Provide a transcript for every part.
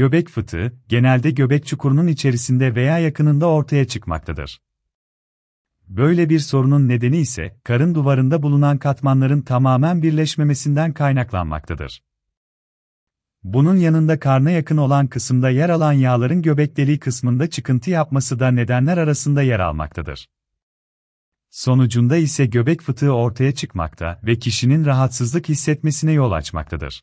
Göbek fıtığı, genelde göbek çukurunun içerisinde veya yakınında ortaya çıkmaktadır. Böyle bir sorunun nedeni ise, karın duvarında bulunan katmanların tamamen birleşmemesinden kaynaklanmaktadır. Bunun yanında karna yakın olan kısımda yer alan yağların göbek deliği kısmında çıkıntı yapması da nedenler arasında yer almaktadır. Sonucunda ise göbek fıtığı ortaya çıkmakta ve kişinin rahatsızlık hissetmesine yol açmaktadır.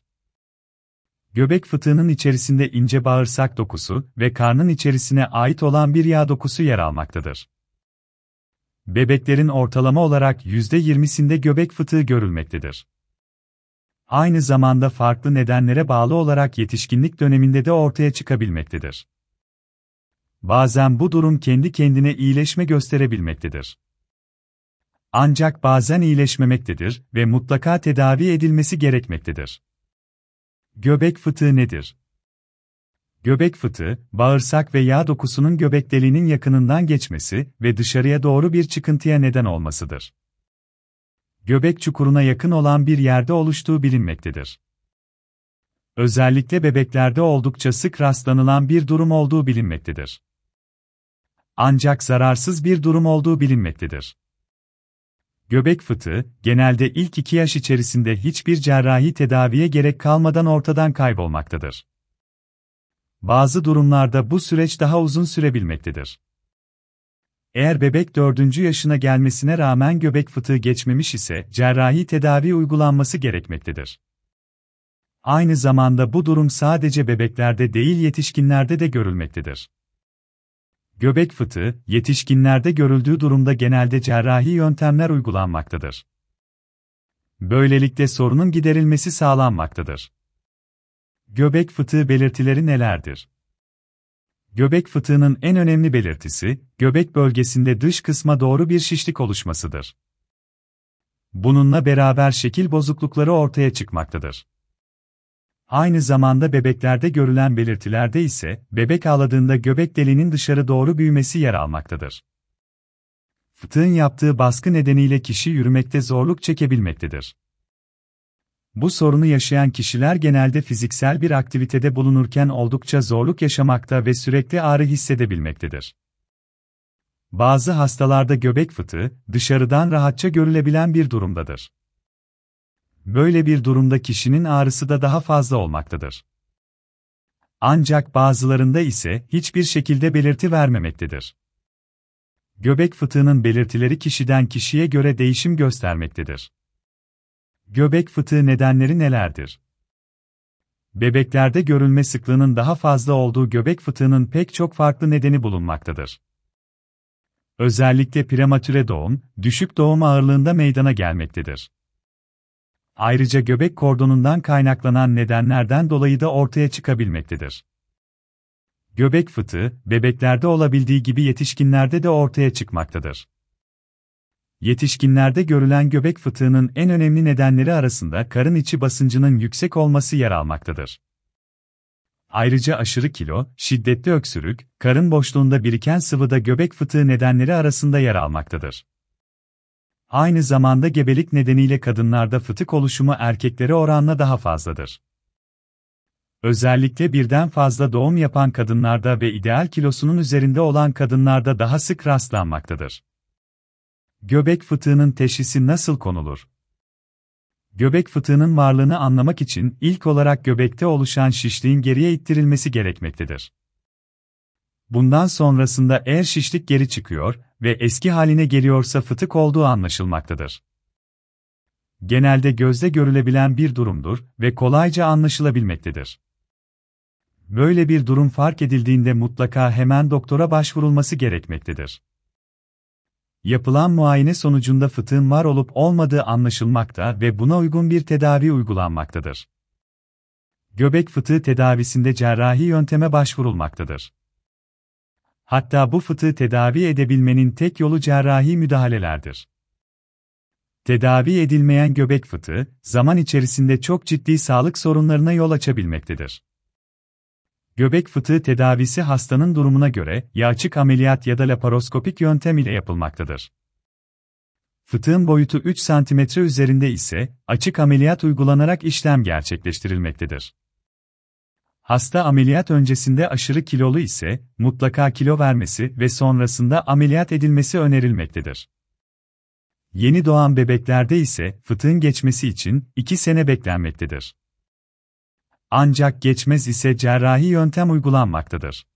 Göbek fıtığının içerisinde ince bağırsak dokusu ve karnın içerisine ait olan bir yağ dokusu yer almaktadır. Bebeklerin ortalama olarak %20'sinde göbek fıtığı görülmektedir. Aynı zamanda farklı nedenlere bağlı olarak yetişkinlik döneminde de ortaya çıkabilmektedir. Bazen bu durum kendi kendine iyileşme gösterebilmektedir. Ancak bazen iyileşmemektedir ve mutlaka tedavi edilmesi gerekmektedir. Göbek fıtığı nedir? Göbek fıtığı, bağırsak ve yağ dokusunun göbek deliğinin yakınından geçmesi ve dışarıya doğru bir çıkıntıya neden olmasıdır. Göbek çukuruna yakın olan bir yerde oluştuğu bilinmektedir. Özellikle bebeklerde oldukça sık rastlanılan bir durum olduğu bilinmektedir. Ancak zararsız bir durum olduğu bilinmektedir. Göbek fıtığı, genelde ilk iki yaş içerisinde hiçbir cerrahi tedaviye gerek kalmadan ortadan kaybolmaktadır. Bazı durumlarda bu süreç daha uzun sürebilmektedir. Eğer bebek 4. yaşına gelmesine rağmen göbek fıtığı geçmemiş ise cerrahi tedavi uygulanması gerekmektedir. Aynı zamanda bu durum sadece bebeklerde değil yetişkinlerde de görülmektedir. Göbek fıtığı, yetişkinlerde görüldüğü durumda genelde cerrahi yöntemler uygulanmaktadır. Böylelikle sorunun giderilmesi sağlanmaktadır. Göbek fıtığı belirtileri nelerdir? Göbek fıtığının en önemli belirtisi, göbek bölgesinde dış kısma doğru bir şişlik oluşmasıdır. Bununla beraber şekil bozuklukları ortaya çıkmaktadır. Aynı zamanda bebeklerde görülen belirtilerde ise, bebek ağladığında göbek deliğinin dışarı doğru büyümesi yer almaktadır. Fıtığın yaptığı baskı nedeniyle kişi yürümekte zorluk çekebilmektedir. Bu sorunu yaşayan kişiler genelde fiziksel bir aktivitede bulunurken oldukça zorluk yaşamakta ve sürekli ağrı hissedebilmektedir. Bazı hastalarda göbek fıtığı, dışarıdan rahatça görülebilen bir durumdadır. Böyle bir durumda kişinin ağrısı da daha fazla olmaktadır. Ancak bazılarında ise hiçbir şekilde belirti vermemektedir. Göbek fıtığının belirtileri kişiden kişiye göre değişim göstermektedir. Göbek fıtığı nedenleri nelerdir? Bebeklerde görülme sıklığının daha fazla olduğu göbek fıtığının pek çok farklı nedeni bulunmaktadır. Özellikle prematüre doğum, düşük doğum ağırlığında meydana gelmektedir. Ayrıca göbek kordonundan kaynaklanan nedenlerden dolayı da ortaya çıkabilmektedir. Göbek fıtığı, bebeklerde olabildiği gibi yetişkinlerde de ortaya çıkmaktadır. Yetişkinlerde görülen göbek fıtığının en önemli nedenleri arasında karın içi basıncının yüksek olması yer almaktadır. Ayrıca aşırı kilo, şiddetli öksürük, karın boşluğunda biriken sıvıda göbek fıtığı nedenleri arasında yer almaktadır. Aynı zamanda gebelik nedeniyle kadınlarda fıtık oluşumu erkeklere oranla daha fazladır. Özellikle birden fazla doğum yapan kadınlarda ve ideal kilosunun üzerinde olan kadınlarda daha sık rastlanmaktadır. Göbek fıtığının teşhisi nasıl konulur? Göbek fıtığının varlığını anlamak için ilk olarak göbekte oluşan şişliğin geriye ittirilmesi gerekmektedir. Bundan sonrasında eğer şişlik geri çıkıyor ve eski haline geliyorsa fıtık olduğu anlaşılmaktadır. Genelde gözde görülebilen bir durumdur ve kolayca anlaşılabilmektedir. Böyle bir durum fark edildiğinde mutlaka hemen doktora başvurulması gerekmektedir. Yapılan muayene sonucunda fıtığın var olup olmadığı anlaşılmakta ve buna uygun bir tedavi uygulanmaktadır. Göbek fıtığı tedavisinde cerrahi yönteme başvurulmaktadır. Hatta bu fıtığı tedavi edebilmenin tek yolu cerrahi müdahalelerdir. Tedavi edilmeyen göbek fıtığı, zaman içerisinde çok ciddi sağlık sorunlarına yol açabilmektedir. Göbek fıtığı tedavisi hastanın durumuna göre ya açık ameliyat ya da laparoskopik yöntem ile yapılmaktadır. Fıtığın boyutu 3 cm üzerinde ise açık ameliyat uygulanarak işlem gerçekleştirilmektedir. Hasta ameliyat öncesinde aşırı kilolu ise mutlaka kilo vermesi ve sonrasında ameliyat edilmesi önerilmektedir. Yeni doğan bebeklerde ise fıtığın geçmesi için 2 sene beklenmektedir. Ancak geçmez ise cerrahi yöntem uygulanmaktadır.